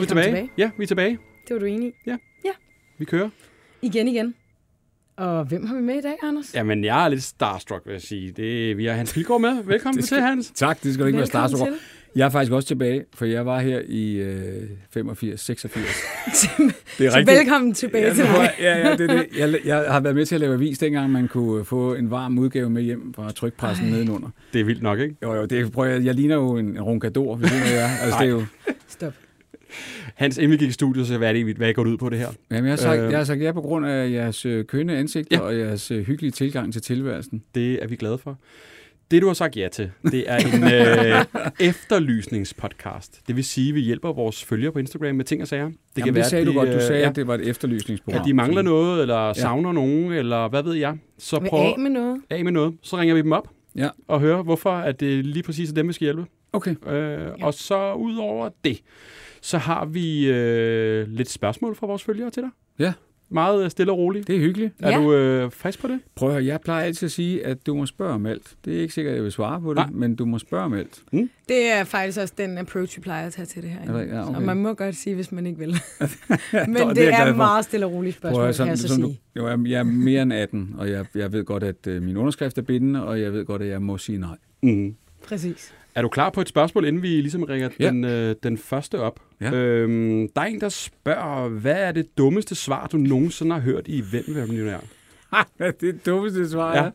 er vi tilbage. tilbage. Ja, vi er tilbage. Det var du enig i? Ja. Ja. Vi kører. Igen, igen. Og hvem har vi med i dag, Anders? Jamen, jeg er lidt starstruck, vil jeg sige. Det, vi har Hans Pilgaard med. Velkommen skal, til, Hans. Tak, det skal du ikke Velkommen være starstruck. Jeg er faktisk også tilbage, for jeg var her i øh, 85, 86. det er rigtigt. velkommen tilbage ja, til dig. Ja, ja, det det. Jeg, jeg har været med til at lave avis, dengang man kunne få en varm udgave med hjem fra trykpressen Ej. nedenunder. Det er vildt nok, ikke? Jo, jo, det, prøver jeg, jeg ligner jo en, en runkador, hvis det er. Altså, det er jo... Stop. Hans, inden vi gik i studiet, så hvad er det, hvad går ud på det her? Jamen, jeg har sagt, øh, jeg har sagt ja på grund af jeres øh, kønne ansigter ja. og jeres øh, hyggelige tilgang til tilværelsen. Det er vi glade for. Det, du har sagt ja til, det er en øh, efterlysningspodcast. Det vil sige, at vi hjælper vores følgere på Instagram med ting og sager. Det, Jamen, kan det være, sagde de, du godt. Du sagde, ja, at det var et efterlysningsprogram. At de mangler noget, eller savner ja. nogen, eller hvad ved jeg. Så prøv af med noget. Af med noget. Så ringer vi dem op ja. og hører, hvorfor at det lige præcis er dem, vi skal hjælpe. Okay. Øh, ja. Og så ud over det, så har vi øh, lidt spørgsmål fra vores følgere til dig. Ja. Meget øh, stille og roligt. Det er hyggeligt. Er ja. du øh, frisk på det? Prøv at høre, jeg plejer altid at sige, at du må spørge om alt. Det er ikke sikkert, at jeg vil svare på det, Nej. men du må spørge om alt. Mm. Det er faktisk også den approach, vi plejer at tage til det her. Det, ja, okay. Så man må godt sige, hvis man ikke vil. men det, det er, er meget stille og roligt spørgsmål, høre, sådan, kan jeg så sige. Du, jo, jeg er mere end 18, og jeg, jeg ved godt, at uh, min underskrift er bindende, og jeg ved godt, at jeg må sige nej. Mm. Præcis. Er du klar på et spørgsmål, inden vi ligesom ringer ja. den, øh, den første op? Ja. Øhm, der er en, der spørger, hvad er det dummeste svar, du nogensinde har hørt i Hvem vil millionær? det dummeste svar, ja.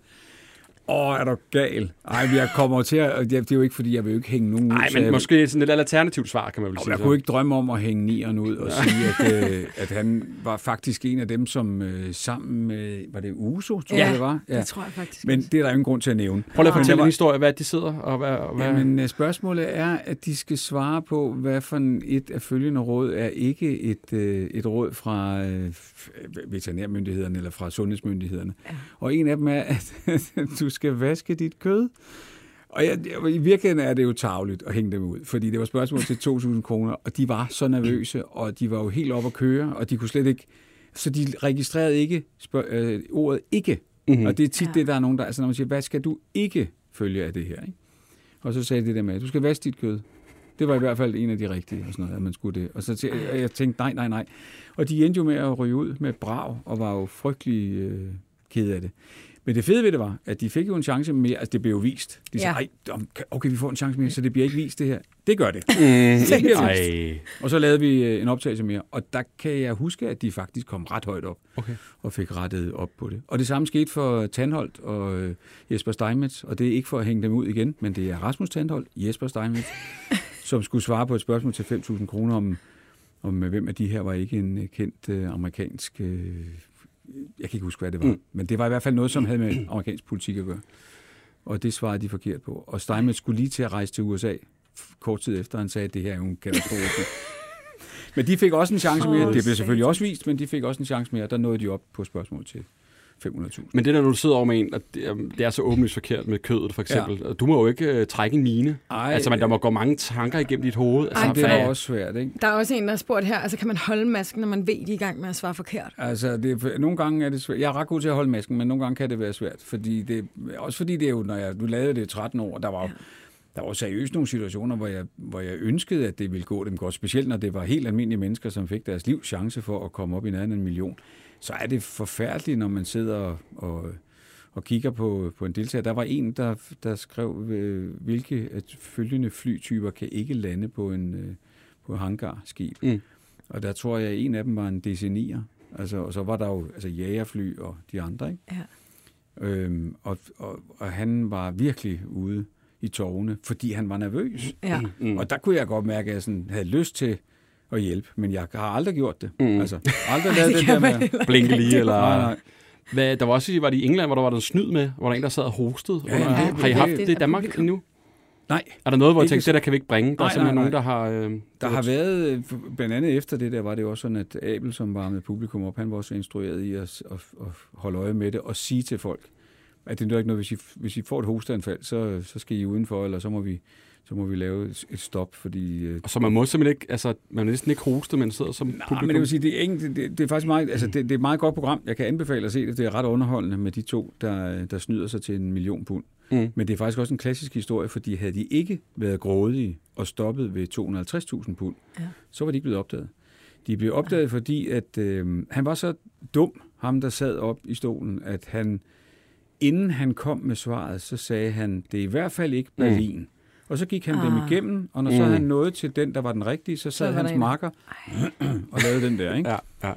Åh, oh, er du gal? Ej, jeg kommer til at... Det er jo ikke, fordi jeg vil jo ikke hænge nogen Nej, men måske sådan et alternativt svar, kan man vel sige. Jeg så. kunne ikke drømme om at hænge nieren ud og sige, at, øh, at han var faktisk en af dem, som øh, sammen med... Var det Uso, tror ja, jeg, det var? Ja, det tror jeg faktisk. Men det er der ingen grund til at nævne. Prøv lige at fortælle en historie, hvad de sidder og hvad... Og hvad... Ja, men øh, spørgsmålet er, at de skal svare på, hvad for et af følgende råd er ikke et, øh, et råd fra øh, veterinærmyndighederne eller fra sundhedsmyndighederne. Ja. Og en af dem er, at du skal vaske dit kød. Og jeg, i virkeligheden er det jo tageligt at hænge dem ud, fordi det var spørgsmål til 2.000 kroner, og de var så nervøse, og de var jo helt op at køre, og de kunne slet ikke... Så de registrerede ikke spørg, øh, ordet ikke. Mm-hmm. Og det er tit ja. det, der er nogen, der... Altså når man siger, hvad skal du ikke følge af det her? Ikke? Og så sagde de det der med, du skal vaske dit kød. Det var i hvert fald en af de rigtige, og sådan noget, at man skulle det. Og så jeg, jeg tænkte, nej, nej, nej. Og de endte jo med at ryge ud med brav, og var jo frygtelig øh, kede af det. Men det fede ved det var, at de fik jo en chance mere. Altså, det blev jo vist. De sagde, ja. okay, vi får en chance mere, så det bliver ikke vist, det her. Det gør det. Mm. det bliver vist. Og så lavede vi øh, en optagelse mere. Og der kan jeg huske, at de faktisk kom ret højt op. Okay. Og fik rettet op på det. Og det samme skete for Tandholt og øh, Jesper Steinmetz. Og det er ikke for at hænge dem ud igen, men det er Rasmus Tandholt, Jesper Steinmetz, som skulle svare på et spørgsmål til 5.000 kroner om, om hvem af de her var ikke en øh, kendt øh, amerikansk øh, jeg kan ikke huske, hvad det var. Mm. Men det var i hvert fald noget, som havde med amerikansk politik at gøre. Og det svarede de forkert på. Og Steinmetz skulle lige til at rejse til USA kort tid efter, han sagde, at det her er jo en katastrofe. men de fik også en chance mere. Det blev selvfølgelig også vist, men de fik også en chance mere. Der nåede de op på spørgsmål til 500.000. Men det der, når du sidder over med en, at det er så åbenlyst forkert med kødet, for eksempel. Ja. Du må jo ikke uh, trække en mine. Ej, altså, man, der må gå mange tanker igennem dit hoved. Altså, Ej, det er også svært, ikke? Der er også en, der har spurgt her, altså kan man holde masken, når man ved, de er i gang med at svare forkert? Altså, det, nogle gange er det svært. Jeg er ret god til at holde masken, men nogle gange kan det være svært. Fordi det, også fordi det er jo, når jeg, du lavede det i 13 år, der var ja. Der var seriøst nogle situationer, hvor jeg, hvor jeg ønskede, at det ville gå dem godt. Specielt når det var helt almindelige mennesker, som fik deres liv chance for at komme op i nærheden af en million så er det forfærdeligt, når man sidder og, og, og kigger på, på en deltager. Der var en, der, der skrev, øh, hvilke at følgende flytyper kan ikke lande på en øh, på hangarskib. Mm. Og der tror jeg, at en af dem var en DC-9'er. Altså, og så var der jo altså, jagerfly og de andre. Ikke? Ja. Øhm, og, og, og han var virkelig ude i tårne, fordi han var nervøs. Ja. Mm. Og der kunne jeg godt mærke, at jeg sådan havde lyst til at hjælpe, men jeg har aldrig gjort det. Mm. Altså, aldrig lavet det, det der med blinke lige, eller... Nej, nej. Hvad, der var også, var det i England, hvor der var noget snyd med, hvor der en, der sad og hostede. Ja, ja, har I haft det i Danmark endnu? Nej. Er der noget, hvor jeg tænkte, det der kan vi ikke bringe? Der nej, er simpelthen nej, nej. nogen, der har... Øh, der har været, øh, blandt andet efter det der, var det jo også sådan, at Abel, som var med publikum op, han var også instrueret i at, at, at holde øje med det og sige til folk, at det er ikke noget, hvis I, hvis I får et hosteanfald, så, så skal I udenfor, eller så må vi så må vi lave et stop, fordi... Øh, og så man må simpelthen ikke, altså, man må næsten ikke hoste, man sidder som Nej, publikum. men det vil sige, det er, ikke, det, det, er faktisk meget, altså, det, det, er et meget godt program. Jeg kan anbefale at se det. Det er ret underholdende med de to, der, der snyder sig til en million pund. Mm. Men det er faktisk også en klassisk historie, fordi havde de ikke været grådige og stoppet ved 250.000 pund, ja. så var de ikke blevet opdaget. De blev opdaget, fordi at øh, han var så dum, ham der sad op i stolen, at han, inden han kom med svaret, så sagde han, det er i hvert fald ikke mm. Berlin. Mm. Og så gik han ah. dem igennem, og når mm. så han nåede til den, der var den rigtige, så sad så hans marker og lavede den der. Ikke? Ja, ja.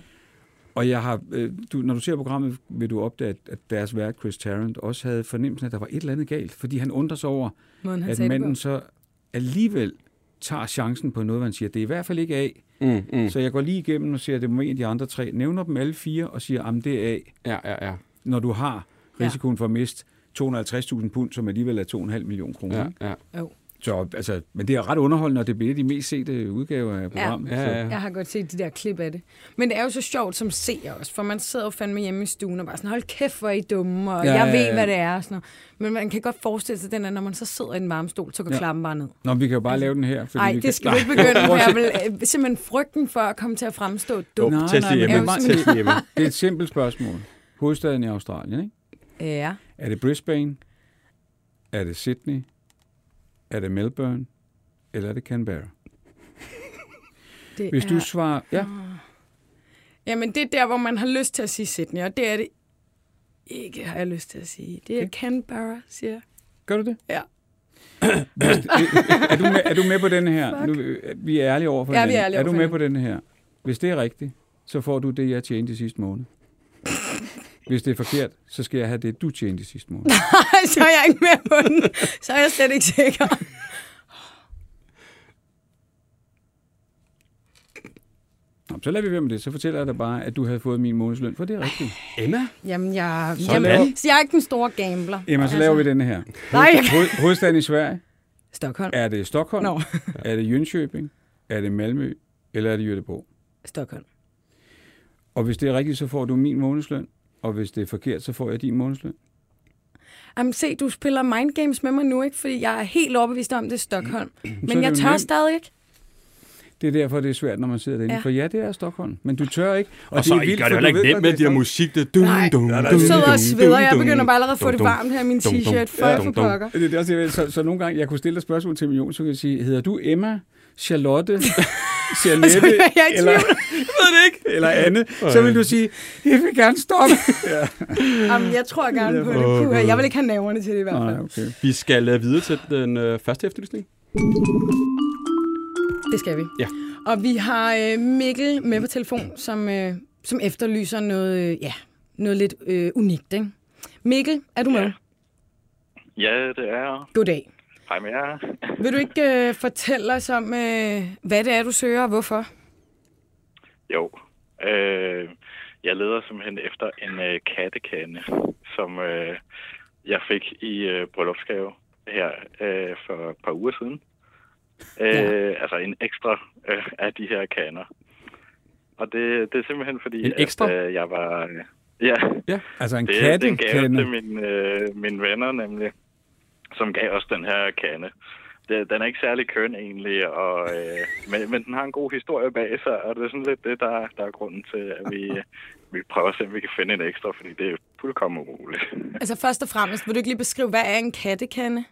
Og jeg har, øh, du, når du ser programmet, vil du opdage, at deres vært, Chris Tarrant, også havde fornemmelsen, at der var et eller andet galt, fordi han undrer sig over, Måden, at manden så alligevel tager chancen på noget, man siger, det er i hvert fald ikke A. Mm, mm. Så jeg går lige igennem og siger, det må en af de andre tre. Nævner dem alle fire og siger, at det er A. Ja, ja, ja. Når du har risikoen for at miste 250.000 pund, som alligevel er 2,5 millioner kroner. Ja, ja. Oh. Så, altså, men det er ret underholdende, og det bliver de mest sete udgaver af programmet. Ja, ja, ja. Jeg har godt set de der klip af det. Men det er jo så sjovt som seer også, for man sidder jo fandme hjemme i stuen og bare sådan, hold kæft, hvor er I dumme, og ja, jeg ved, ja, ja. hvad det er. Og sådan noget. Men man kan godt forestille sig, den er, når man så sidder i en varme stol, så går ja. klappen bare ned. Nå, vi kan jo bare altså, lave den her. Nej, det kan... skal vi ikke begynde, for jeg vil øh, simpelthen frygten for at komme til at fremstå dum. Nej, nej, nej, er et simpelt spørgsmål. Hovedstaden i Australien, ikke? Ja. Er det Brisbane? Er det Sydney? Er det Melbourne? eller er det Canberra? Det Hvis er... du svarer... Ja. Jamen, det er der, hvor man har lyst til at sige Sydney, og det er det ikke, har jeg lyst til at sige. Det er okay. Canberra, siger jeg. Gør du det? Ja. er, du med, er du med på denne her? Nu, vi er ærlige over for ja, vi er, er du med på denne her? Hvis det er rigtigt, så får du det, jeg tjente i sidste måned. Hvis det er forkert, så skal jeg have det, du tjente i sidste måned. Nej, så er jeg ikke med på den. Så er jeg slet ikke sikker. Nå, så lader vi være med det. Så fortæller jeg dig bare, at du havde fået min månedsløn, for det er rigtigt. Emma? Jamen, jeg, jamen, så jeg er ikke den store gambler. Emma, så altså. laver vi denne her. Nej. Hoved, hovedstaden i Sverige? Stockholm. Er det Stockholm? No. er det Jönköping? Er det Malmø? Eller er det Göteborg? Stockholm. Og hvis det er rigtigt, så får du min månedsløn. Og hvis det er forkert, så får jeg din månedsløn. Jamen se, du spiller mind games med mig nu, ikke? Fordi jeg er helt overbevist om, det er Stockholm. Men jeg tør stadig ikke. Det er derfor, det er svært, når man sidder derinde. Ja. For ja, det er Stockholm, men du tør ikke. Og, og det så er vildt, gør det heller ikke nemt med de her musik. Det dum, Nej, dum, dum, du sidder og sveder. Jeg begynder bare allerede at få det varmt her i min t-shirt. Folk for pokker. Det er også, så, så nogle gange, jeg kunne stille dig spørgsmål til million, så kan jeg sige, hedder du Emma, Charlotte, Jeanette, eller, jeg ved det ikke. eller Anne, så vil du sige, jeg vil gerne stoppe. ja. Jamen, jeg tror gerne på det. Puh, jeg vil ikke have naverne til det i hvert fald. Nej, okay. Vi skal uh, videre til den uh, første efterlysning. Det skal vi. Ja. Og vi har øh, Mikkel med på telefon, som, øh, som efterlyser noget, øh, ja, noget lidt øh, unikt. Ikke? Mikkel, er du med? Ja, det er jeg. Goddag. Hej med jer. Vil du ikke øh, fortælle os om, øh, hvad det er, du søger, og hvorfor? Jo. Øh, jeg leder simpelthen efter en øh, kattekande, som øh, jeg fik i øh, bryllupsgave her øh, for et par uger siden. Ja. Øh, altså en ekstra øh, af de her kaner. Og det, det er simpelthen fordi, en ekstra? at øh, jeg var... Øh, ja, ja, altså en det, katte det gav til mine, øh, mine venner nemlig, som gav os den her kane. Det, den er ikke særlig køn egentlig, og, øh, men, men den har en god historie bag sig, og det er sådan lidt det, der, der er grunden til, at vi, vi prøver at se, om vi kan finde en ekstra, fordi det er fuldkommen umuligt. Altså først og fremmest, vil du ikke lige beskrive, hvad er en kattekande?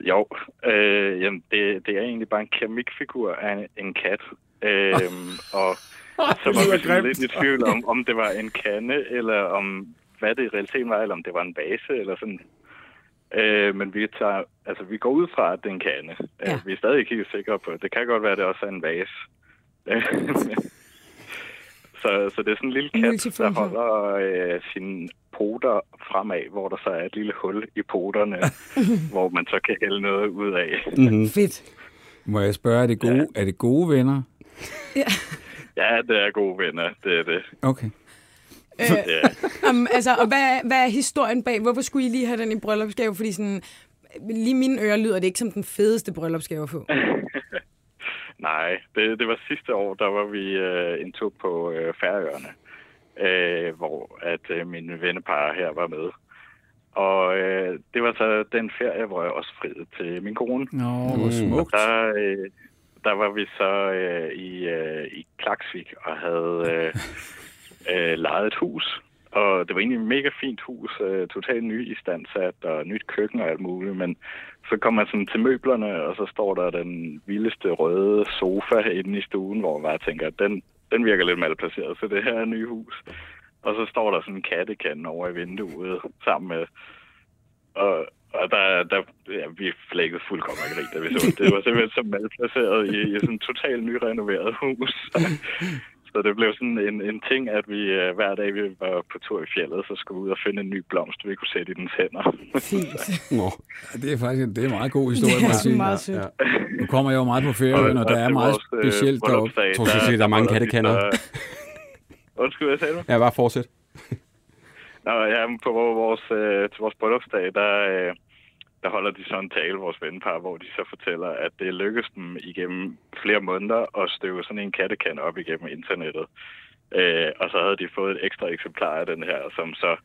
Jo, øh, jamen, det, det er egentlig bare en keramikfigur af en kat. Øh, og så var vi sådan lidt i tvivl om, om det var en kande, eller om hvad det i realiteten var, eller om det var en vase, eller sådan. Øh, men vi, tager, altså, vi går ud fra, at det er en kande. Øh, ja. Vi er stadig ikke helt sikre på, det kan godt være, at det også er en vase. så, så det er sådan en lille kat, der holder øh, sin poter fremad, hvor der så er et lille hul i poterne, hvor man så kan hælde noget ud af. Mm-hmm. Fedt. Må jeg spørge, er det gode, ja. er det gode venner? Ja. ja, det er gode venner, det er det. Okay. Øh, um, altså, og hvad, hvad er historien bag? Hvorfor skulle I lige have den i bryllupsgave? Fordi sådan, lige mine ører lyder det ikke som den fedeste bryllupsgave at få. Nej, det, det var sidste år, der var vi øh, en tur på øh, Færøerne øh, hvor at øh, mine vennepar her var med. Og øh, det var så den ferie, hvor jeg også friede til min kone. Nå, hvor smukt. Og der, øh, der var vi så øh, i, øh, i Klaksvik og havde øh, øh, lejet et hus. Og det var egentlig et mega fint hus, øh, totalt ny i og nyt køkken og alt muligt. Men så kom man sådan til møblerne, og så står der den vildeste røde sofa inde i stuen, hvor man bare tænker, at den, den virker lidt malplaceret, så det her er et hus. Og så står der sådan en kattekande over i vinduet sammen med... Og, og der, der ja, vi flækkede fuldkommen grin, da vi så det. Det var simpelthen så malplaceret i, i sådan et totalt nyrenoveret hus. Så det blev sådan en, en ting, at vi uh, hver dag, vi var på tur i fjellet, så skulle vi ud og finde en ny blomst, vi kunne sætte i dens hænder. Fint. Nå. Det er faktisk en, det er en meget god historie. Det er sige. meget sødt. Ja. Nu kommer jeg jo meget på ferie, og der er meget vores, øh, specielt deroppe. Jeg tror, sige, der er mange så- Undskyld, hvad sagde du? Ja, bare fortsæt. Nå, ja, på vores, øh, til vores bryllupsdag, der, øh, der holder de sådan en tale, vores vennepar, hvor de så fortæller, at det lykkedes dem igennem flere måneder at støve sådan en kattekan op igennem internettet. Øh, og så havde de fået et ekstra eksemplar af den her, som så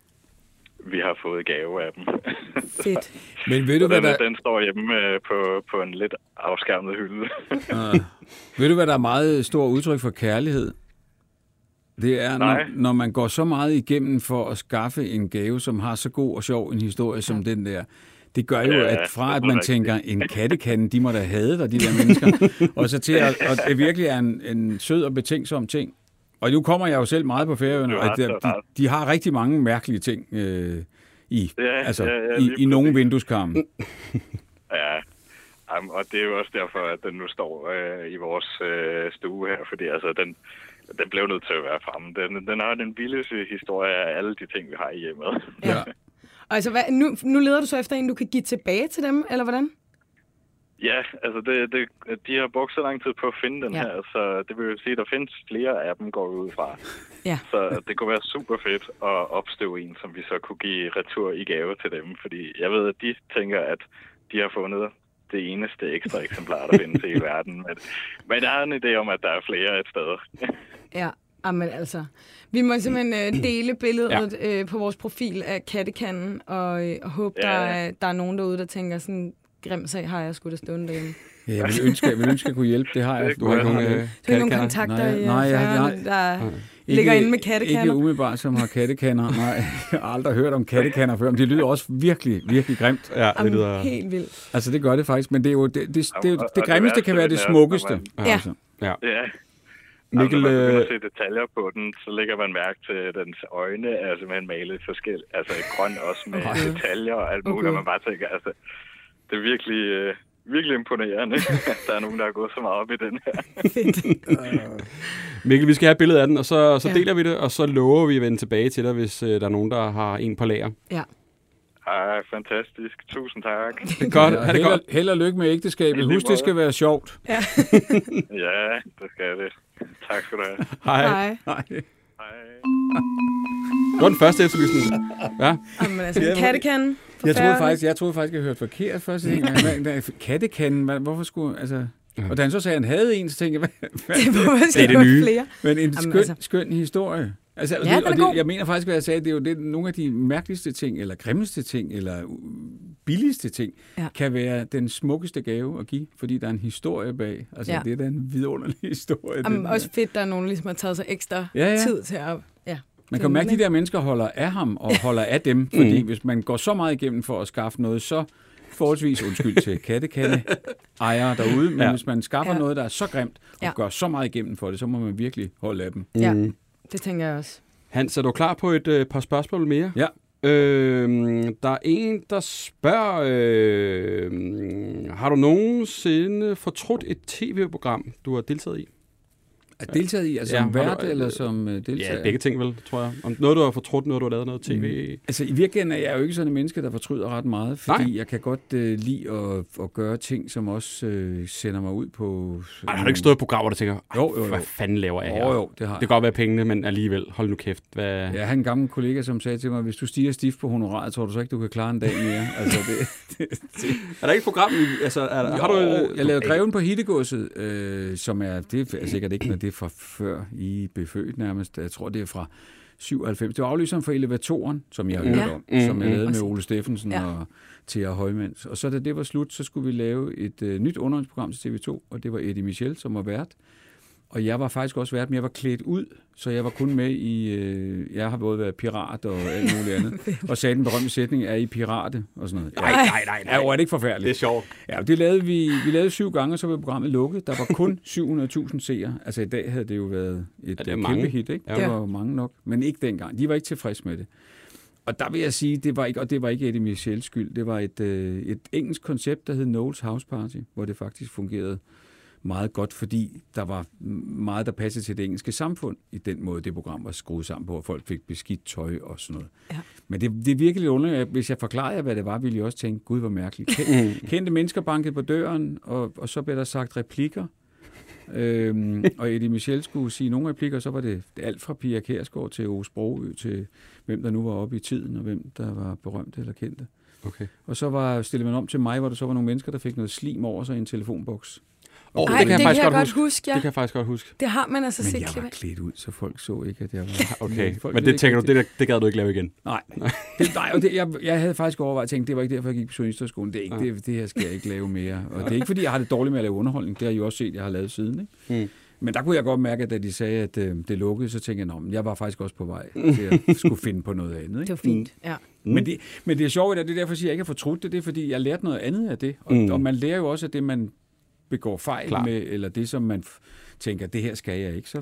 vi har fået i gave af dem. Fedt. Men ved du, Så hvad den, der, den står hjemme øh, på, på en lidt afskærmet hylde. uh, ved du, hvad der er meget stor udtryk for kærlighed? Det er, når, Nej. når man går så meget igennem for at skaffe en gave, som har så god og sjov en historie som den der. Det gør jo, at fra at man tænker, en kattekande, de må da have dig, de der mennesker, og så til at, at det virkelig er en, en sød og betænksom ting. Og nu kommer jeg jo selv meget på færøerne, og de, de, de har rigtig mange mærkelige ting øh, i, Ja, altså, ja, ja, i, i nogle vindueskarme. Ja, Jamen, og det er jo også derfor, at den nu står øh, i vores øh, stue her, fordi altså, den, den blev nødt til at være fremme. Den, den har den vildeste historie af alle de ting, vi har i hjemmet. Ja. Altså, hvad, nu, nu leder du så efter en, du kan give tilbage til dem, eller hvordan? Ja, altså det, det, de har brugt så lang tid på at finde den Ja. her, så det vil jo sige, at der findes flere af dem, går ud fra. Ja. Så det kunne være super fedt at opstøve en, som vi så kunne give retur i gave til dem, fordi jeg ved, at de tænker, at de har fundet det eneste ekstra eksemplar, der findes i verden. Men, men der er en idé om, at der er flere et sted. Ja, Jamen altså. Vi må simpelthen øh, dele billedet ja. øh, på vores profil af kattekanden, og, øh, og håbe, ja. Ja. der, er, der er nogen derude, der tænker sådan, grim sag har jeg sgu da stående derhjemme. Ja, jeg vil ønske, jeg vil ønske, at jeg kunne hjælpe. Det har jeg. Det Du har ikke nogen øh, øh, Du har ikke nogen kattekanner? kontakter Nej, i nej, jeg- nej. der ligger inde med Ikke kattekander? umiddelbart, som har kattekander. Nej, jeg har aldrig hørt om kattekander før, men det lyder også virkelig, virkelig grimt. Ja, det Jamen, lyder... helt vildt. Altså, det gør det faktisk, men det er jo det, det, det, det, det det grimmeste kan være det smukkeste. Ja. Altså. Ja. Mikkel, Mikkel, når man øh, se detaljer på den, så lægger man mærke til, at dens øjne er simpelthen malet forskel. Altså grøn også med Okay. detaljer og alt Okay. muligt, og man bare tænker, altså, det er virkelig, øh, virkelig imponerende, at der er nogen, der har gået så meget op i den her. Mikkel, vi skal have et billede af den, og så, så Ja. deler vi det, og så lover vi at vende tilbage til dig, hvis øh, der er nogen, der har en på lager. Ja. Ej, fantastisk. Tusind tak. Det er godt. Ja, det held, godt. held og lykke med ægteskabet. Husk, det måde. skal være sjovt. ja. Ja, det skal det. Tak skal du have. Hej. Hej. Hej. Det var den første efterlysning. Ja. Jamen, altså, Ja, en kattekande. for Jeg troede faktisk, jeg troede faktisk, jeg hørte forkert først. Jeg tænkte, hvad- hvad- Kattekanden, hvorfor skulle... Altså, og da han så sagde, at han havde en, så tænkte jeg, hvad, hvad, Det Det er det nye. flere. Men en Jamen, skøn, altså. skøn historie. Altså, Ja, det, er og det, jeg mener faktisk, hvad jeg sagde, det er jo det, nogle af de mærkeligste ting, eller grimmeste ting, eller uh, billigste ting, Ja. kan være den smukkeste gave at give, fordi der er en historie bag. Altså, Ja. det er da en vidunderlig historie. Jamen, der. også fedt, der er nogen, der ligesom har taget sig ekstra Ja, ja. tid til at... Ja. Man kan mærke, at de der mennesker holder af ham, og holder af dem, fordi hvis man går så meget igennem for at skaffe noget, så forholdsvis undskyld til kattekande ejere derude, men Ja. hvis man skaffer Ja. noget, der er så grimt, og ja. gør så meget igennem for det, så må man virkelig holde af dem. Ja, Mm. Det tænker jeg også. Hans, er du klar på et øh, par spørgsmål mere? Ja. Øhm, der er en, der spørger, øh, har du nogensinde fortrudt et tv-program, du har deltaget i? Er deltaget i, altså Ja, som har du- vært eller som uh, deltager? Ja, begge ting vel, tror jeg. Om noget, du har fortrudt, noget, du har lavet noget tv. Mm. Altså i virkeligheden er jeg jo ikke sådan en menneske, der fortryder ret meget, fordi Nej. Jeg kan godt uh, lide at, at gøre ting, som også uh, sender mig ud på... Ej, har du ikke stået i et program, hvor du tænker, Jo, jo, jo. hvad fanden laver jeg her? Jo, jo, det har Det kan godt være pengene, men alligevel, hold nu kæft. Hvad... jeg. Jeg har en gammel kollega, som sagde til mig, hvis du stiger stift på honoraret, tror du så ikke, du kan klare en dag mere? Altså, det, det, det, Er der ikke et program, altså, er der, har du... jeg lavede Greven på Hittegodset, øh, som er, det er sikkert ikke, når det er fra før I blev født nærmest. Jeg tror, det er fra 97. Det var afløseren for Elevatoren, som jeg har hørt Ja. om, Mm, som jeg mm. lavede med Ole Steffensen Ja. og Thea Højmands. Og så da det var slut, så skulle vi lave et øh, nyt underholdningsprogram til TV2, og det var Eddie Michel, som var vært. Og jeg var faktisk også vært, men jeg var klædt ud, så jeg var kun med i... Øh, jeg har både været pirat og alt muligt andet. og sagde den berømte sætning, er I pirate? Og sådan noget. Nej, nej, nej, Ja, hvor er det ikke forfærdeligt? Det er sjovt. Ja, det lavede vi, vi lavede syv gange, og så var programmet lukket. Der var kun 700.000 seere. Altså i dag havde det jo været et Ja, det er ja, kæmpe mange. hit, ikke? Ja. Det var jo mange nok, men ikke dengang. De var ikke tilfredse med det. Og der vil jeg sige, det var ikke, og det var ikke Eddie Michels skyld. Det var et, øh, et engelsk koncept, der hed Noel's House Party, hvor det faktisk fungerede meget godt, fordi der var meget, der passede til det engelske samfund i den måde, det program var skruet sammen på, og folk fik beskidt tøj og sådan noget. Ja. Men det, det er virkelig underligt. Hvis jeg forklarer jer, hvad det var, ville I også tænke, gud, hvor mærkeligt. Kend, kendte mennesker bankede på døren, og, og så blev der sagt replikker. Øhm, og Eddie Michel skulle sige nogle replikker, så var det alt fra Pia Kærsgaard til Ove Sprogø, til hvem der nu var oppe i tiden, og hvem der var berømte eller kendte. Okay. Og så var, stillede man om til mig, hvor der så var nogle mennesker, der fik noget slim over sig i en telefonboks. Oh, Ej, det, det kan jeg godt huske, ja. Det kan jeg faktisk godt huske. Det har man altså Men set jeg klip var klædt ud, så folk så ikke, at jeg var... Okay, folk men det tænker ikke du, det, der, det gad du ikke lave igen? Nej, det, nej og det, jeg, jeg havde faktisk overvejet at tænke, det var ikke derfor, jeg gik på journalisterskolen. Det, er ikke, Nej. det, det her skal jeg ikke lave mere. Og det er ikke, fordi jeg har det dårligt med at lave underholdning. Det har I jo også set, jeg har lavet siden. Ikke? Mm. Men der kunne jeg godt mærke, at da de sagde, at øh, det lukkede, så tænkte jeg, at jeg var faktisk også på vej til at skulle finde på noget andet. Det Ikke? var fint, ja. Mm. Men, det, men det er sjovt, at det er derfor, at jeg ikke har fortrudt det. Det er, fordi jeg lærte noget andet af det. Og, Mm. mm. og man lærer jo også af det, man begår fejl Klart. med, eller det, som man tænker, det her skal jeg ikke. Så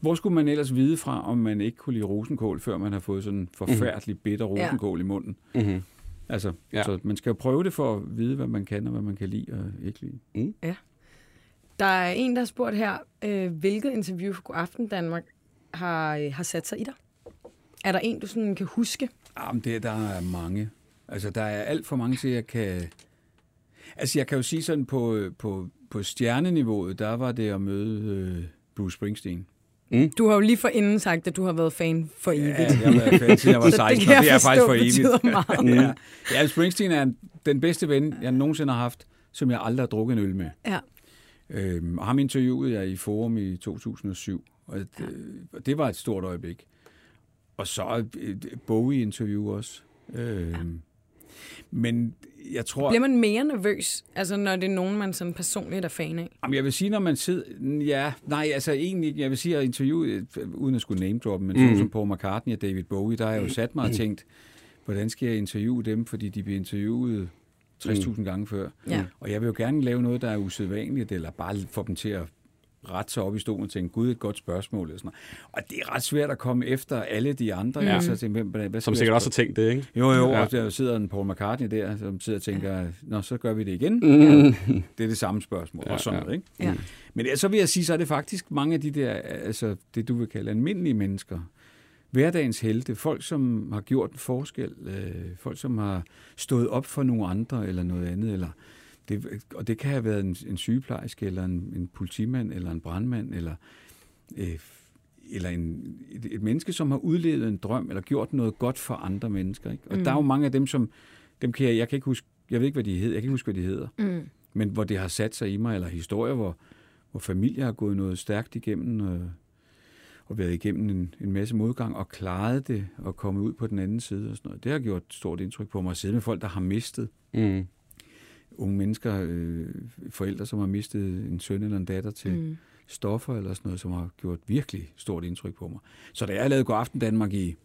hvor skulle man ellers vide fra, om man ikke kunne lide rosenkål, før man har fået sådan en forfærdelig bitter rosenkål ja. i munden? Mm-hmm. Altså, Ja. ja. så man skal jo prøve det for at vide, hvad man kan, og hvad man kan lide og ikke lide. Der er en, der har spurgt her, øh, hvilket interview for God Aften Danmark har, øh, har sat sig i dig? Er der en, du sådan kan huske? Jamen, det, der er mange. Altså, der er alt for mange til, at jeg kan... Altså, jeg kan jo sige sådan, på, på, på stjerneniveauet, der var det at møde øh, Bruce Springsteen. Du har jo lige forinden sagt, at du har været fan for evigt. Ja, jeg har været fan, siden jeg var Så 16, det kan og det er jeg faktisk for evigt. meget. ja. ja, Springsteen er den bedste ven, jeg nogensinde har haft, som jeg aldrig har drukket en øl med. Ja. Øhm, og ham interviewede jeg i Forum i 2007, og det, ja. det var et stort øjeblik. Og så et Bowie-interview også. Øhm, ja. Men jeg tror... Bliver man mere nervøs, altså når det er nogen, man sådan personligt er fan af? Jamen, jeg vil sige, når man sidder... Ja, nej, altså egentlig, jeg vil sige, at interviewet, uden at skulle name droppe, men mm. som Paul McCartney og David Bowie, der har jeg jo sat mig og tænkt, hvordan skal jeg interviewe dem, fordi de bliver interviewet 60.000 gange før. Ja. Og jeg vil jo gerne lave noget, der er usædvanligt, eller bare få dem til at rette sig op i stolen og tænke, gud, et godt spørgsmål. Eller sådan noget. Og det er ret svært at komme efter alle de andre. Ja. Altså, tænke, hvad skal Som sikkert også har tænkt det, ikke? Jo, jo, Ja. og der sidder en Paul McCartney der, som sidder og tænker, nå, så gør vi det igen. Mm. Det er det samme spørgsmål, Ja, og sådan ja. noget, ikke? Ja. Men ja, så vil jeg sige, så er det faktisk mange af de der, altså det du vil kalde almindelige mennesker, hverdagens helte, folk som har gjort en forskel, øh, folk som har stået op for nogle andre eller noget andet, eller det, og det kan have været en, en sygeplejerske, eller en, en politimand, eller en brandmand, eller, øh, eller en, et, et menneske, som har udlevet en drøm, eller gjort noget godt for andre mennesker. Ikke? Og mm. der er jo mange af dem, som, dem kan jeg, jeg kan ikke huske, jeg ved ikke, hvad de hedder, jeg kan ikke huske, hvad de hedder, Mm. men hvor det har sat sig i mig, eller historier, hvor, hvor familier har gået noget stærkt igennem, øh, og været igennem en, en masse modgang, og klaret det, og kommet ud på den anden side og sådan noget. Det har gjort et stort indtryk på mig at sidde med folk, der har mistet Mm. Unge mennesker, øh, forældre, som har mistet en søn eller en datter til mm. stoffer eller sådan noget, som har gjort virkelig stort indtryk på mig. Så da jeg lavede God Aften Danmark i,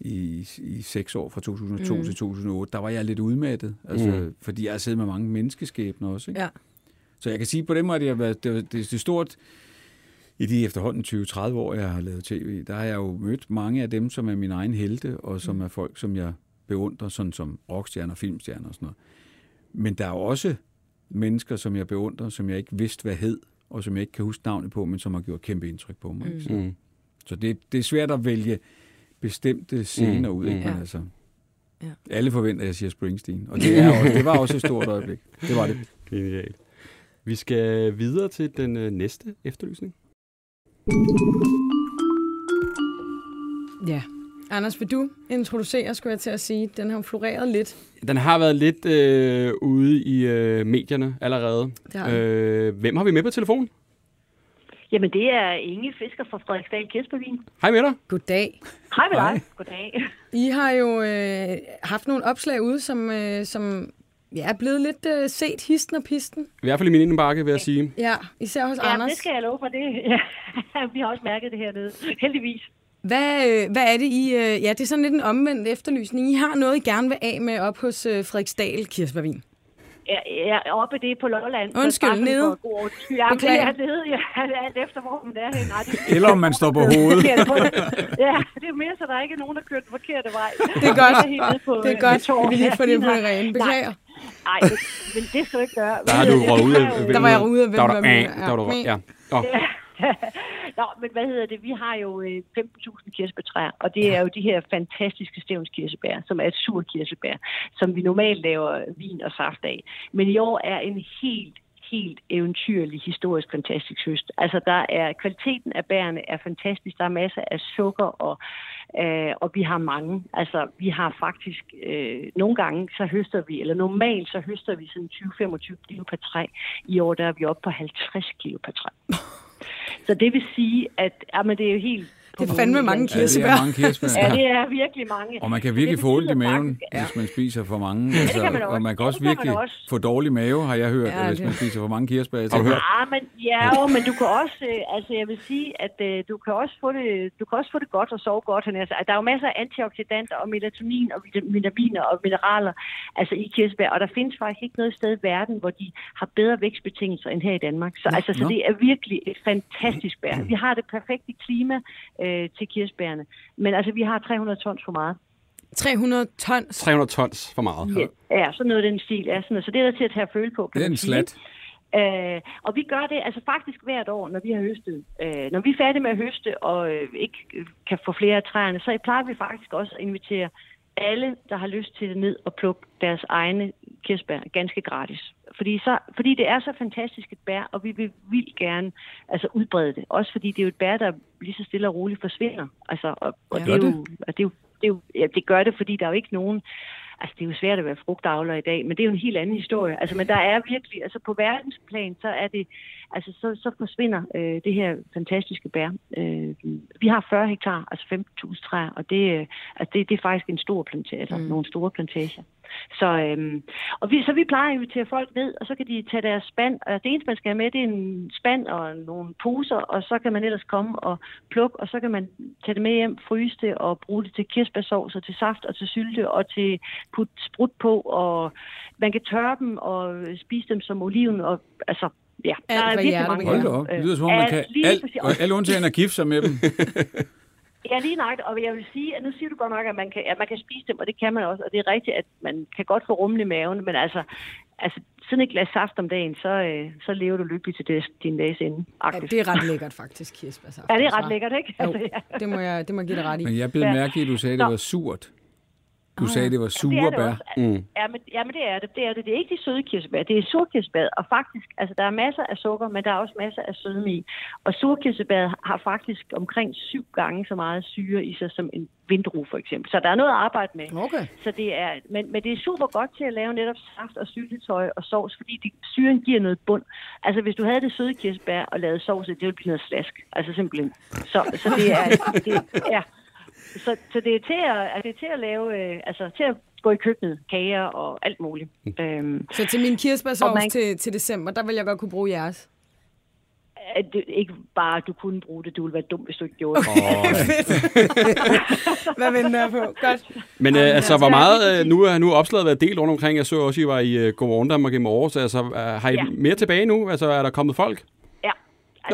i, i seks år, fra 2002 mm. til 2008, der var jeg lidt udmattet, altså, Mm. mm. fordi jeg har siddet med mange menneskeskæbner også. Ikke? Ja. Så jeg kan sige på den måde, at det, har været, det, det, det er stort, i de efterhånden 20-30 år, jeg har lavet tv, der har jeg jo mødt mange af dem, som er min egen helte, og som er folk, som jeg beundrer, sådan som rockstjerner, filmstjerner og sådan noget. Men der er jo også mennesker, som jeg beundrer, som jeg ikke vidste, hvad hed, og som jeg ikke kan huske navnet på, men som har gjort kæmpe indtryk på mig. Mm. Så, Mm. så det, det er svært at vælge bestemte scener Mm, ud. Ikke? mm. Men altså, Ja. alle forventer, at jeg siger Springsteen. Og det, er også, det var også et stort øjeblik. Det var det. Genialt. Vi skal videre til den øh, næste efterlysning. Ja. Anders, vil du introducere, skulle jeg til at sige? Den har jo floreret lidt. Den har været lidt øh, ude i øh, medierne allerede. Har. Øh, hvem har vi med på telefon? Jamen, det er Inge Fisker fra Frederiksdal Kirsbergvin. Hej med dig. Goddag. Hej med dig. Goddag. I har jo øh, haft nogle opslag ude, som, øh, som ja, er blevet lidt øh, set histen og pisten. I hvert fald i min indbakke, vil jeg sige. Ja, især hos ja, Anders. det skal jeg love for. Det. Ja, vi har også mærket det hernede. Heldigvis. Hvad, øh, hvad er det I... Øh, ja, det er sådan lidt en omvendt efterlysning. I har noget, I gerne vil af med op hos øh, Frederiksdal Kirsbergvin. Ja, ja, oppe det på Lolland. Undskyld, nede. Ja, det er nede, ja, alt efter, hvor man er henne. Nej, det, Eller om man står på hovedet. ja, det er mere, så der ikke er nogen, der kører den forkerte vej. Det er godt. Det er godt. Vi lige får det på det rene. Beklager. Nej, men det skal du ikke gøre. Der har du røget ud af... Der var jeg ude af, der var der, med. der var du, ja. Oh. Nå, men hvad hedder det? Vi har jo 15.000 kirsebærtræer, og det er jo de her fantastiske stævnskirsebær, som er et sur kirsebær, som vi normalt laver vin og saft af. Men i år er en helt helt eventyrlig, historisk fantastisk høst. Altså, der er, kvaliteten af bærene er fantastisk. Der er masser af sukker, og, øh, og vi har mange. Altså, vi har faktisk, øh, nogle gange så høster vi, eller normalt så høster vi sådan 20-25 kilo per træ. I år der er vi oppe på 50 kilo per træ. Så det vil sige, at jamen, det er jo helt det er fandme mange kirsebær. Ja, det er mange kirsebær. Ja, det er virkelig mange. Og man kan virkelig få ondt i maven, faktisk, ja. hvis man spiser for mange. Ja, altså, man og man kan også ja, virkelig man også. få dårlig mave, har jeg hørt, ja, hvis man spiser for mange kirsebær. Har du hørt? Ja, men, ja, jo, men du kan også, øh, altså jeg vil sige, at øh, du kan også få det, du kan også få det godt og sove godt. Altså, der er jo masser af antioxidanter og melatonin og vitaminer og mineraler altså i kirsebær, og der findes faktisk ikke noget sted i verden, hvor de har bedre vækstbetingelser end her i Danmark. Så, altså, så det er virkelig et fantastisk bær. Vi har det perfekte klima øh, til kirsebær kirsebærne. Men altså, vi har 300 tons for meget. 300 tons? 300 tons for meget. Ja, ja sådan noget den stil. Ja, sådan noget. Så det er der til at tage at føle på. Det er en slat. Øh, og vi gør det altså faktisk hvert år, når vi har høstet. Øh, når vi er færdige med at høste og øh, ikke kan få flere af træerne, så plejer vi faktisk også at invitere alle, der har lyst til det ned og plukke deres egne kirsebær ganske gratis. Fordi, så, fordi det er så fantastisk et bær, og vi vil vildt gerne altså, udbrede det. Også fordi det er jo et bær, der lige så stille og roligt forsvinder. Altså, og, og ja, det, er jo, det? det, er jo, det, er jo, ja, det gør det, fordi der er jo ikke nogen... Altså, det er jo svært at være frugtavler i dag, men det er jo en helt anden historie. Altså, men der er virkelig... Altså, på verdensplan, så er det... Altså, så, så forsvinder øh, det her fantastiske bær. Øh, vi har 40 hektar, altså 15.000 træer, og det, øh, altså, det, det er faktisk en stor plantage, altså mm. nogle store plantager. Så, øhm, og vi, så vi plejer at invitere folk ned, og så kan de tage deres spand. Og det eneste, man skal have med, det er en spand og nogle poser, og så kan man ellers komme og plukke, og så kan man tage det med hjem, fryse det og bruge det til kirsebærsovs og til saft og til sylte og til putte sprut på, og man kan tørre dem og spise dem som oliven, og altså Ja, der er virkelig mange. Hold da op. Det lyder som om, man kan alt, alle undtagen at gifte sig med dem. Ja, lige nok, og jeg vil sige, at nu siger du godt nok, at man, kan, at man kan spise dem, og det kan man også, og det er rigtigt, at man kan godt få rummen i maven, men altså, altså sådan et glas saft om dagen, så, øh, så lever du lykkelig til det, din dages ende. Ja, det er ret lækkert faktisk, kirsebærsaft. Ja, det er ret lækkert, ikke? Jo, altså, ja. det, må jeg, det må jeg give dig ret i. Men jeg blev ja. mærke i, at du sagde, at det var surt. Du sagde, det var sure ja, det bær. Mm. Ja, men, ja, men det er det. Det er det. Det er ikke de søde kirsebær. Det er surkirsebær. Og faktisk, altså der er masser af sukker, men der er også masser af sødme i. Og surkirsebær har faktisk omkring syv gange så meget syre i sig som en vindrue for eksempel. Så der er noget at arbejde med. Okay. Så det er, men, men det er super godt til at lave netop saft og syltetøj og sovs, fordi det, syren giver noget bund. Altså hvis du havde det søde kirsebær og lavede sovs, det ville blive noget slask. Altså simpelthen. Så, så det er, det, ja. Så, så det, er til at, altså, det er til at lave, øh, altså til at gå i køkkenet, kager og alt muligt. Mm. Øhm, så til min kirsebærsovs man, til, til december, der vil jeg godt kunne bruge jeres? At det, ikke bare, at du kunne bruge det. Du ville være dum, hvis du ikke gjorde det. Oh. Hvad venter jeg på? Godt. Men øh, altså, hvor meget... Øh, nu er nu opslaget været delt rundt omkring. Jeg så også, at I var i uh, Godmorgen Danmark i morges. Altså, uh, har I ja. mere tilbage nu? Altså, er der kommet folk?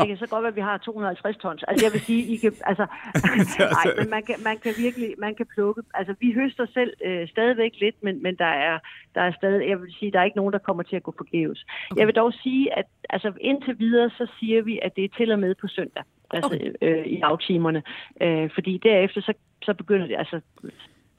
Altså, det kan så godt være, at vi har 250 tons. Altså, jeg vil sige, I kan, altså, nej, men man kan, man kan virkelig, man kan plukke. Altså, vi høster selv øh, stadigvæk lidt, men, men der er, der er stadig, jeg vil sige, der er ikke nogen, der kommer til at gå forgæves. Okay. Jeg vil dog sige, at altså, indtil videre, så siger vi, at det er til og med på søndag, altså okay. øh, i aftimerne. Øh, fordi derefter, så, så begynder det, altså,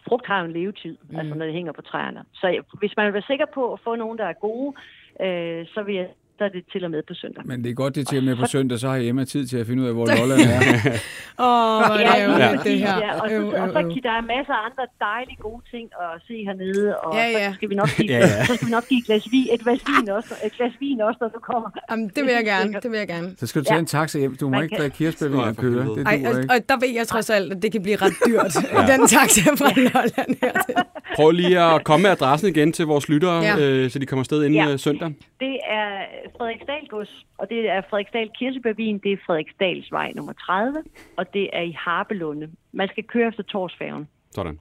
frugt har en levetid, mm. altså når det hænger på træerne. Så hvis man vil være sikker på at få nogen, der er gode, øh, så vil jeg der er det til og med på søndag. Men det er godt, det er til og med på søndag, så har Emma tid til at finde ud af, hvor Lolland er. Åh, oh, hvor er ja, det her. Ja, og, så, Øv, og øv, så øv. der er masser af andre dejlige gode ting at se hernede, og Ja, ja. så skal vi nok give, Ja, ja. så skal vi nok give et glas vin, et glas vin også, et glas vin også, når du kommer. Jamen, det vil jeg gerne, det vil jeg gerne. Så skal du tage Ja. en taxa hjem. Du må Man ikke kan- drikke kirsebærvin og køre. Det Ej, og, ikke. og der ved jeg trods alt, at det kan blive ret dyrt, den taxa fra Lolland hertil. Prøv lige at komme med adressen igen til vores lyttere, Ja. ja. øh, så de kommer afsted inden Ja. ja. søndag. Det er Frederiksdal Gods, og det er Frederiksdal Kirsebærvin, det er Frederiksdals vej nummer 30, og det er i Harpelunde. Man skal køre efter Torsfærgen. Sådan.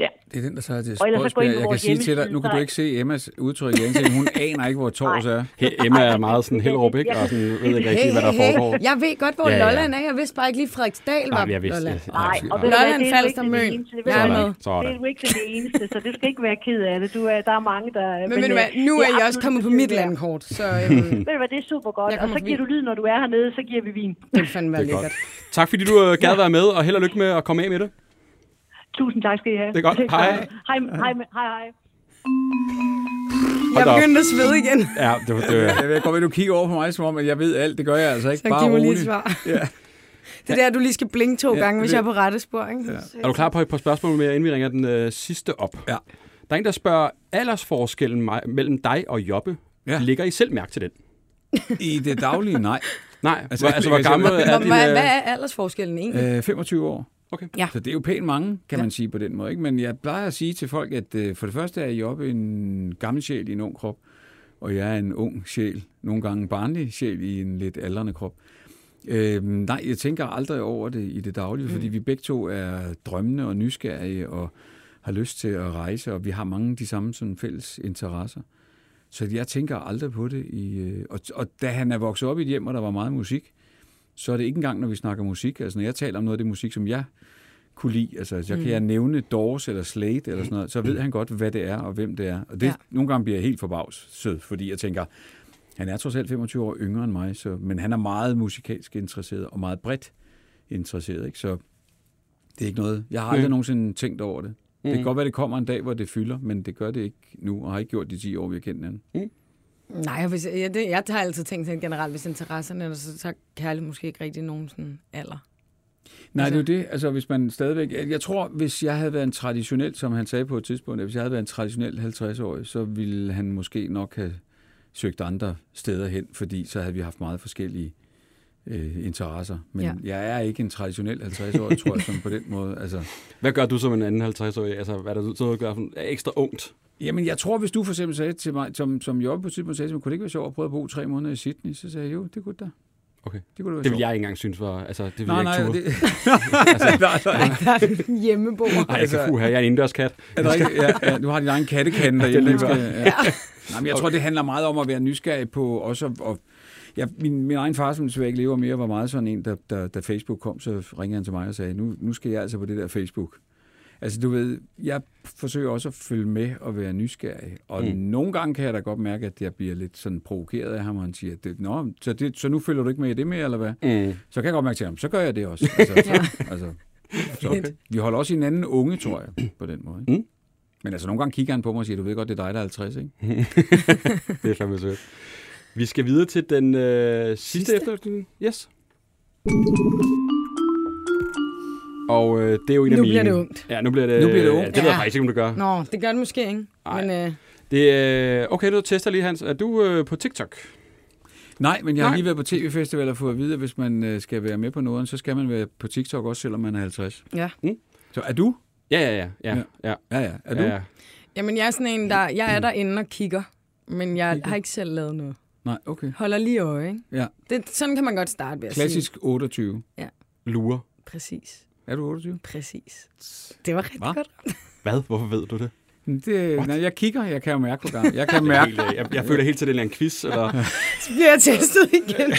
Ja. Det er den, der så er til på Jeg kan sige til dig, nu kan du ikke se Emmas udtryk igen, så hun aner ikke, hvor Tors er. He- Emma er meget sådan Hellerup, ikke? Og sådan, ved ikke rigtig, hvad der foregår. Jeg ved godt, hvor Ja, ja. Lolland er. Jeg vidste bare ikke lige, Frederiksdal var Nej, jeg vidste Lolland. Nej, og Lolland, ikke det Møn. Det er jo ikke det eneste, så det skal ikke være ked af det. Du er, der er mange, der... Men ved du hvad, nu er jeg også kommet på mit landkort, så øhm, Ved du hvad, det er super godt. Og så giver du lyd, når du er hernede, så giver vi vin. det fandme er lækkert. Tak fordi du øh, gad være med, og held og lykke med at komme af med det. Tusind tak skal I have. Det er godt. Hej. Hej, hej, hej, hej. Jeg begyndte at svede igen, Ja, det var, det var, Jeg at du kigger over på mig, som om, at jeg ved alt. Det gør jeg altså ikke. så Bare giv mig lige svar. Ja. Det er der, du lige skal blinke to Ja, gange, hvis jeg er på rette spor, ikke? Ja. er du klar på et par spørgsmål mere, inden vi ringer den øh, sidste op? Ja. Der er en, der spørger, aldersforskellen mig- mellem dig og Jobbe, Ja. ligger I selv mærke til den? I det daglige, nej. Nej, Altså, altså, hvor gammel er Hvad, din... hvad, øh, hvad er aldersforskellen egentlig? Øh, 25 år. Okay. Ja. Så det er jo pænt mange, kan man sige på den måde. Ikke? Men jeg plejer at sige til folk, at øh, for det første er I oppe en gammel sjæl i en ung krop, og jeg er en ung sjæl, nogle gange en barnlig sjæl i en lidt aldrende krop. Øh, nej, jeg tænker aldrig over det i det daglige, mm. fordi vi begge to er drømmende og nysgerrige og har lyst til at rejse, og vi har mange af de samme sådan, fælles interesser. Så jeg tænker aldrig på det. I, øh, og, og da han er vokset op i et hjem, hvor der var meget musik, så er det ikke engang, når vi snakker musik. Altså, når jeg taler om noget af det musik, som jeg kunne lide, altså, så kan jeg nævne Doors eller Slade eller sådan noget, så ved han godt, hvad det er og hvem det er. Og det, Ja. nogle gange bliver jeg helt forbavset, fordi jeg tænker, han er trods alt 25 år yngre end mig, så, men han er meget musikalsk interesseret og meget bredt interesseret. Ikke? Så det er ikke noget, jeg har aldrig Mm. nogensinde tænkt over det. Det kan Mm. godt være, det kommer en dag, hvor det fylder, men det gør det ikke nu, og har ikke gjort de 10 år, vi har kendt hinanden. Nej, hvis, jeg, det, jeg har altid tænkt sådan generelt, hvis interesserne er, så, så kærlighed måske ikke rigtig nogen sådan alder. Nej, Altså- det er jo det. Altså, hvis man stadigvæk... Jeg, jeg tror, hvis jeg havde været en traditionel, som han sagde på et tidspunkt, at hvis jeg havde været en traditionel 50-årig, så ville han måske nok have søgt andre steder hen, fordi så havde vi haft meget forskellige øh, interesser. Men Ja. ja. jeg er ikke en traditionel 50-årig, tror jeg, som på den måde. Altså, Hvad gør du som en anden 50-årig? Altså, hvad er der så du gør sådan, er ekstra ungt? jamen, jeg tror, hvis du for eksempel sagde til mig, som, som Jobbe på et tidspunkt sagde til mig, kunne det ikke være sjovt at prøve at bo tre måneder i Sydney? Så sagde jeg, jo, det kunne det da. Okay. Det kunne være Det vil jeg ikke engang synes var... Altså, det vil Nej, jeg nej, ikke det, nej, nej. Hjemmeboer. Nej, altså- fuha, jeg er en indendørskat. Er det rigtigt? Ja, ja, du har din egen kattekande derhjemme. Det er lige skal, ja. Nej, men jeg tror, det handler meget om at være nysgerrig på også at, og Ja, min, min egen far, som desværre ikke lever mere, var meget sådan en, der, der, da Facebook kom, så ringede han til mig og sagde, nu, nu skal jeg altså på det der Facebook. Altså du ved, jeg forsøger også at følge med og være nysgerrig. Og mm. Mm. nogle gange kan jeg da godt mærke, at jeg bliver lidt sådan provokeret af ham, og han siger, det, Nå, så, det, så nu følger du ikke med i det mere, eller hvad? Mm. Så kan jeg godt mærke til ham, så gør jeg det også. Altså, så, altså, så, okay. Vi holder også hinanden unge, tror jeg, på den måde. Mm. Men altså, nogle gange kigger han på mig og siger, du ved godt, det er dig, der er 50, ikke? Det er fandme sødt. Vi skal videre til den øh, sidste, Sidste? sidste efter. Yes. Og øh, det er jo en af Nu mine... bliver det ungt. Ja, nu bliver det, Nu bliver det ungt. Ja, det ved jeg Ja. faktisk ikke, om det gør. Nå, det gør det måske ikke. Ej. Men øh, Det, øh, okay, du tester lige, Hans. Er du øh, på TikTok? Nej, men jeg har Nej. lige været på tv-festival og fået at vide, at hvis man øh, skal være med på noget, så skal man være på TikTok også, selvom man er 50. ja. Så er du? Ja, ja, ja. ja, Ja. ja. Ja, ja. Er du? ja, ja. Jamen, jeg er sådan en, der... Jeg er derinde og kigger, men jeg Kigger. har ikke selv lavet noget. Nej, okay. Holder lige øje, ikke? Ja. Det, sådan kan man godt starte ved at sige. Klassisk 28. Lurer. Præcis. Er du 28? Præcis. Det var rigtig Hva? godt. Hvad? Hvorfor ved du det? Det, nej, jeg kigger, jeg kan jo mærke på gang. Jeg kan mærke. helt, øh, jeg, jeg føler helt til, det er en quiz, eller... Så bliver jeg testet igen.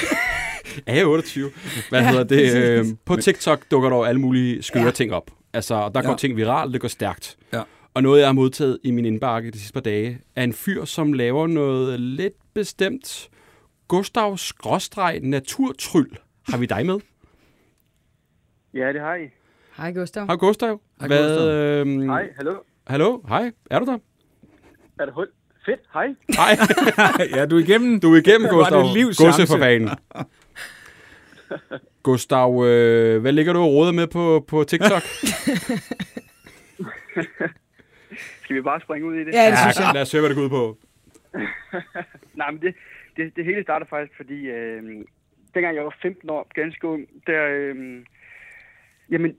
Er jeg 28? Hvad Ja, hedder det? Øh, præcis. på TikTok dukker der jo alle mulige skøre Ja. ja. ting op. Altså, der går Ja. ting viralt, det går stærkt. Ja. Og noget, jeg har modtaget i min indbakke de sidste par dage, er en fyr, som laver noget lidt bestemt Gustav Skråstreg Naturtryl. Har vi dig med? Ja, det har I. Hej, Gustav. Hej Gustav. Hej, Hvad, Gustav. øhm, Hej, hallo. Hallo? Hej. Er du der? Er det hul? Fedt, hej. Hej. ja, du er igennem. Du er igennem, Gustav. Gustav. for fanen. Gustav, øh, hvad ligger du og råder med på, på TikTok? Skal vi bare springe ud i det? Ja, det synes jeg. Lad os høre, hvad det går ud på. Nej, men det, det, det hele starter faktisk, fordi øh, dengang jeg var 15 år, ganske ung, der... Øh, jamen,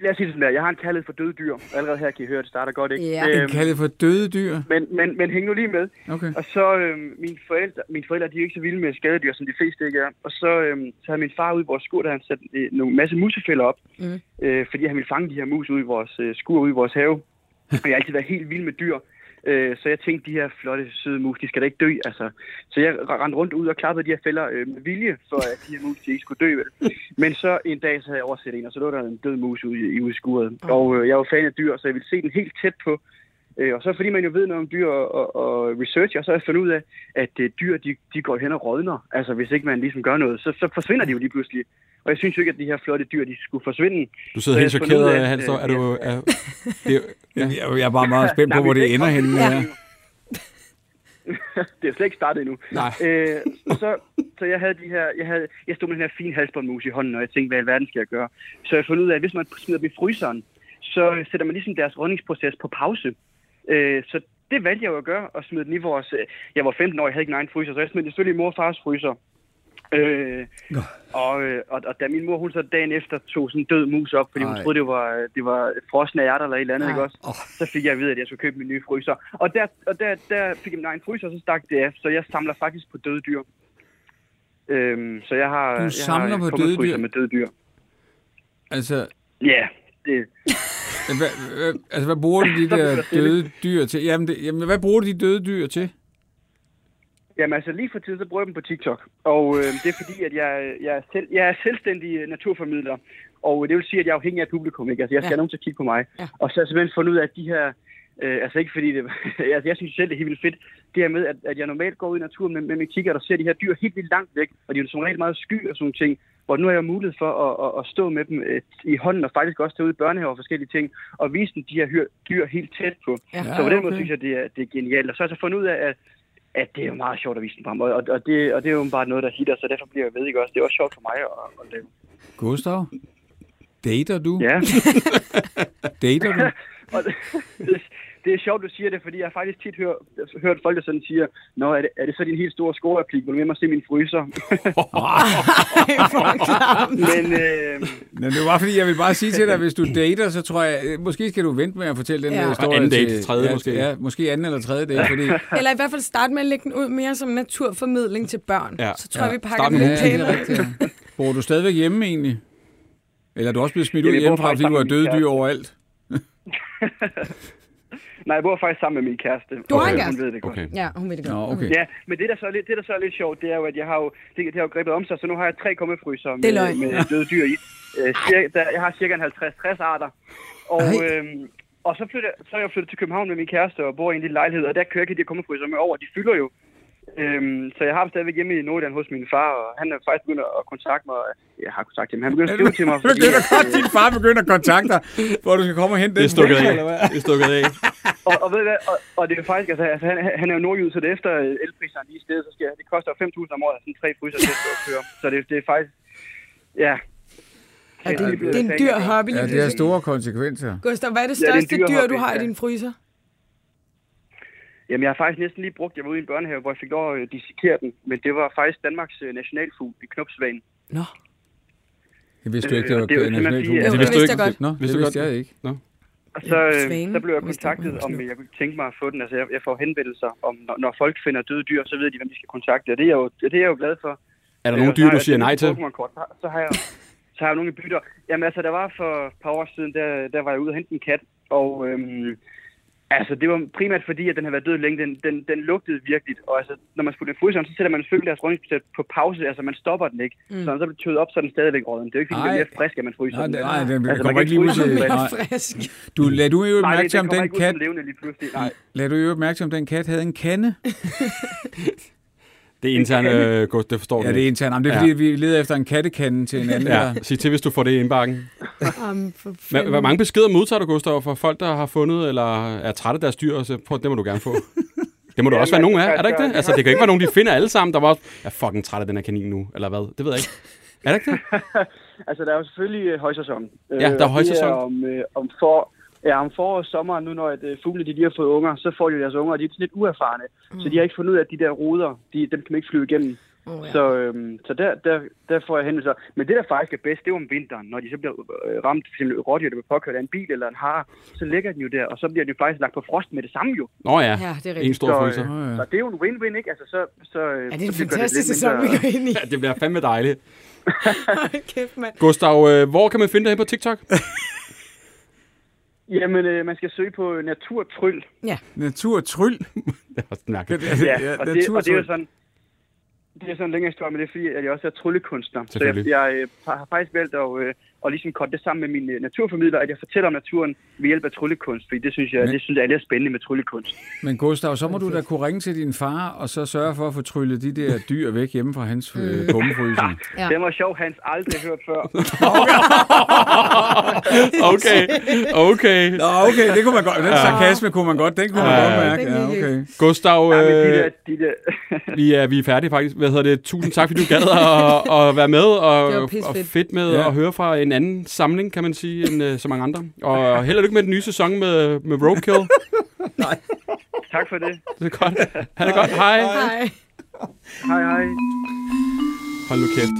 lad os sige det sådan der. Jeg har en kærlighed for døde dyr. Allerede her kan I høre, det starter godt, ikke? Ja. En Øhm, kaldet for døde dyr. men, men, men hæng nu lige med. Okay. Og så, øh, mine, forældre, mine forældre, de er ikke så vilde med skadedyr, som de fleste ikke er. Og så, øh, så havde min far ude i vores skur, der han sat øh, nogle masse musefælder op. Mm. Øh, fordi han ville fange de her mus ude i vores øh, skur, ude i vores have. Og jeg har altid været helt vild med dyr. Øh, så jeg tænkte, de her flotte, søde mus, de skal da ikke dø. Altså. Så jeg rendte rundt ud og klappede de her fælder øh, med vilje, for at de her mus de ikke skulle dø. Vel. Men så en dag, så havde jeg overset en, og så lå der en død mus ude i, i skuret. Og øh, jeg var fan af dyr, så jeg ville se den helt tæt på. Øh, og så fordi man jo ved noget om dyr og, og, og researcher, så har jeg fundet ud af, at øh, dyr, de, de går hen og rådner. Altså hvis ikke man ligesom gør noget, så, så forsvinder de jo lige pludselig. Og jeg synes jo ikke, at de her flotte dyr, de skulle forsvinde. Du sidder Så helt chokeret, af, Hans. Er du... øh, Er, det, Ja. Jeg, jeg er bare meget spændt på, Nej, hvor det er ender henne. kommet Ja. det er slet ikke startet endnu. Nej. Øh, så, så jeg havde de her, jeg, havde, jeg stod med den her fine halsbåndmus i hånden, og jeg tænkte, hvad i alverden skal jeg gøre? Så jeg fandt ud af, at hvis man smider dem i fryseren, så sætter man ligesom deres rådningsproces på pause. Øh, så det valgte jeg jo at gøre, og smide den i vores... Øh, jeg var 15 år, jeg havde ikke en egen fryser, så jeg smed det selvfølgelig i mor og fars fryser. Øh, og, øh, og, og da min mor, hun så dagen efter tog sådan en død mus op, fordi hun Ej. troede, det var, det var frosne ærter eller et eller andet, Ej. ikke også? Så fik jeg at vide, at jeg skulle købe min nye fryser. Og der, og der, der fik jeg min egen fryser, og så stak det af. Så jeg samler faktisk på døde dyr. Øhm, så jeg har, Du jeg samler har på døde dyr? med døde dyr. Altså, Ja, det, hvad, hvad, altså, hvad bruger de bliver der der døde dyr til? Jamen, det, jamen, hvad bruger de døde dyr til? Jamen altså lige for tiden, så bruger jeg dem på TikTok. Og øh, det er fordi, at jeg, jeg, er selv, jeg er selvstændig øh, naturformidler. Og det vil sige, at jeg er afhængig af publikum. Ikke? Altså jeg skal Ja. have nogen til at kigge på mig. Ja. Og så har jeg simpelthen fundet ud af, at de her... Øh, altså ikke fordi det... altså jeg synes selv, det er helt vildt fedt. Det her med, at, at jeg normalt går ud i naturen med, med min kigger og ser de her dyr helt vildt langt væk. Og de er jo som regel meget sky og sådan nogle ting. Hvor nu har jeg mulighed for at, at, at stå med dem øh, i hånden og faktisk også tage ud i børnehaver og forskellige ting. Og vise dem de her dyr helt tæt på. Ja. Så på den måde okay. synes jeg, det er, det er genialt. Og så har jeg så fundet ud af, at, at det er jo meget sjovt at vise den frem. Og, og, det, og det er jo bare noget, der hitter, så derfor bliver jeg ved, ikke også? Det er også sjovt for mig at, at lave. Gustav? Dater du? Ja, Dater du? og det, det, er sjovt, du siger det, fordi jeg har faktisk tit hørt, hørt folk, der sådan siger, Nå, er det, er det så din helt store skoreplik? Vil du med mig se min fryser? Men øh, Men det var fordi, jeg vil bare sige til dig, at hvis du dater, så tror jeg, øh, måske skal du vente med at fortælle den Ja. historie. anden date, til, tredje ja, måske. Ja, måske anden eller tredje date, fordi... Eller i hvert fald starte med at lægge den ud mere som naturformidling til børn. Ja. Så tror jeg, Ja. vi pakker Start den med lidt er pænere. rigtigt. ja. Bor du stadigvæk hjemme egentlig? Eller er du også blevet smidt ud jeg hjemmefra, fordi du har med døde dyr overalt? Nej, jeg bor faktisk sammen med min kæreste. Du har en øh, kæreste? Hun ved det godt. Okay. Ja, hun ved det godt. Nå, okay. Ja, men det der, så er lidt, det, der så er lidt sjovt, det er jo, at jeg har jo, det, det har jo grebet om sig, så nu har jeg tre kummefryser er med, med døde dyr i. Øh, cirka, der, jeg har cirka en 50-60 arter. Og, øhm, og så, flytter, så er jeg flyttet til København med min kæreste og bor i en lille lejlighed, og der kører jeg ikke de her kummefryser med over. De fylder jo. Øhm, så jeg har dem stadigvæk hjemme i Nordjylland hos min far, og han er faktisk begyndt at kontakte mig. Jeg har kontaktet ham. Han begynder at skrive til mig. fordi, Begynder at, godt, øh, din far begynder at kontakte dig, hvor du skal komme og hente Det den er stukket af. eller hvad? Det er stukket af. og, og, ved hvad, og, og, det er faktisk, altså, altså han, han er jo nordjyd, så det er efter øh, elpriserne lige stedet, så skal jeg, det koster 5.000 om året, sådan tre fryser til at køre. Så det, det er faktisk, ja. Ja, det, er, det er en dyr hobby. Ja, lige det har store konsekvenser. Gustav, hvad er det Ja, det er største dyr dyr, du har i din fryser? Jamen, jeg har faktisk næsten lige brugt, jeg var ude i en børnehave, hvor jeg fik lov at øh, dissekere den, men det var faktisk Danmarks øh, nationalfugl i knopsvagen. Nå. Jeg vidste du ikke, det Øh, var og det er jo simpelthen nationalfugl. Jo, det det vidste du vidste ikke. Nå, Vidste det du vidste godt? jeg ikke. Og så, øh, så blev jeg vidste kontaktet, ikke, om jeg kunne tænke mig at få den. Altså, jeg, jeg får henvendelser om, når, når folk finder døde dyr, så ved de, hvem de skal kontakte. Og det er jeg jo, det er jeg jo glad for. Er der Øh, nogle dyr, du siger nej til? Så, så har jeg så har jeg nogle bytter. Jamen altså, der var for et par år siden, der, der var jeg ude og hente en kat, og øhm, altså, det var primært fordi, at den havde været død længe. Den, den, den lugtede virkelig, og altså, når man skulle i fryseren, så sætter man selvfølgelig deres rødningsproces på pause, altså man stopper den ikke. Mm. Så når den tøet op, så er den stadigvæk råden. Det er jo ikke fordi, den bliver mere frisk, at man fryser Nej, den. nej, den Altså, kommer ikke lige ud til... den frisk. Du, lad du jo Nej, mærke det, til, det om kommer den ud kat... som levende lige pludselig. Nej. Lad du jo mærke til, om den kat havde en kande? Det er interne, øh, Gust, det forstår Ja, du det er ikke. internt. Jamen, det er Ja. fordi, vi leder efter en kattekande til en anden. Ja, der- sig til, hvis du får det i indbakken. For Hvor, mange beskeder modtager du, Gustav, fra folk, der har fundet eller er trætte af deres dyr? Så prøv, det må du gerne få. Det må du også være nogen af, er det ikke det? Altså, det kan ikke være nogen, de finder alle sammen. Der var også, jeg er fucking træt af den her kanin nu, eller hvad? Det ved jeg ikke. Er det ikke det? altså, der er jo selvfølgelig øh, højsæson. Ja, der er Øh, højsæson. Det er om, øh, om for, ja, om forår og sommer, nu når at, øh, fuglene de lige har fået unger, så får de deres unger, og de er sådan lidt uerfarne. Mm. Så de har ikke fundet ud af, at de der ruder, de, dem kan man ikke flyve igennem. Oh, ja. Så, øhm, så der, der, der får jeg henvendelser. Men det, der faktisk er bedst, det er om vinteren. Når de så bliver øh, ramt, for eksempel rådyr, der bliver påkørt af en bil eller en har, så ligger den jo der, og så bliver de faktisk lagt på frost med det samme jo. Nå ja, Ja, det er en rigtigt. stor Så, fryser. øh, så det er jo en win-win, ikke? Altså, så, så, Ja, det er en fantastisk sæson, vi går ind i. Ja, det bliver fandme dejligt. Kæft, mand. Gustav, øh, hvor kan man finde dig på TikTok? Jamen, øh, man skal søge på naturtryl. Naturtryl. Det er også mærkeligt. Ja, og, det, og det er jo sådan... Det er sådan en længere historie, men det er fordi, at jeg også er tryllekunstner. Så jeg, Selvfølgelig. jeg øh, har faktisk valgt at, øh, at ligesom korte det sammen med min øh, naturformidler, at jeg fortæller om naturen ved hjælp af tryllekunst, fordi det synes jeg, Men- det synes jeg er lidt spændende med tryllekunst. Men Gustav, så må du da kunne ringe til din far, og så sørge for at få tryllet de der dyr væk hjemme fra hans øh, kummefryser. Ja. Den var sjov, Hans aldrig hørt før. Okay, okay. Nå, okay, det kunne man godt. Den sarkasme kunne man godt, den kunne man Ja, godt ja, mærke. Ja, okay. Gustav, de øh, der, de der, vi, er, vi er færdige faktisk. Hvad hedder det? Tusind tak, fordi du gad at, at være med, og, og fedt med Ja. at høre fra en anden samling, kan man sige, end øh, så mange andre. Og held og lykke med den nye sæson med, med Roadkill. tak for det. Det er godt. Ha' det godt. Hej. Hej. Hej, hej. Hold nu kæft.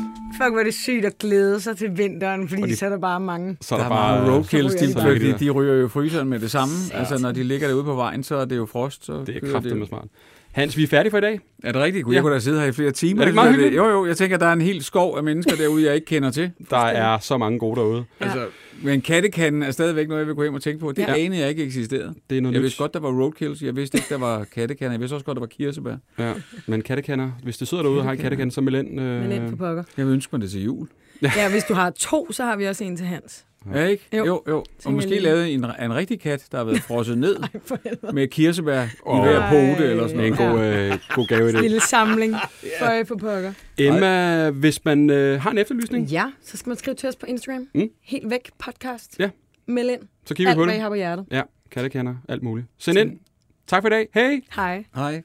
Fuck, hvor er det sygt at glæde sig til vinteren, fordi de- så er der bare mange. Så er Der der er bare... roadkills, de, de de, de ryger jo fryseren med det samme. Altså, når de ligger derude på vejen, så er det jo frost. Så Det er kraftigt med smart. Hans, vi er færdige for i dag. Er det rigtigt? Gud, Ja. Jeg kunne da sidde her i flere timer. Er det ikke meget hyggeligt? Jo, jo. Jeg tænker, der er en hel skov af mennesker derude, jeg ikke kender til. Der er så mange gode derude. Ja. Altså, men kattekanden er stadigvæk noget, jeg vil gå hjem og tænke på. Det Ja. anede jeg ikke eksisterede. Det er noget Jeg nyt. vidste godt, der var roadkills. Jeg vidste ikke, der var kattekander. Jeg vidste også godt, der var kirsebær. Ja. Men kattekender, hvis du sidder derude og har en kattekender, så meld ind. Øh, Men ind på pokker. Jeg vil ønske mig det til jul. Ja, hvis du har to, så har vi også en til Hans. Ja, ikke? Jo. Jo, jo. Og måske lavet en, en rigtig kat, der har været frosset ned For helvede. med kirsebær i Åh. hver pote eller sådan med en noget. god, øh, god gave i det. Lille samling. For på pokker. Emma, hvis man øh, har en efterlysning, Ja, så skal man skrive til os på Instagram. Mm. Helt væk podcast. Ja. Meld ind. så kigger vi Alt, på hvad I det. har på hjertet. Ja, kattekender, alt muligt. Send ind. Tak for i dag. Hej! Hej. Hej.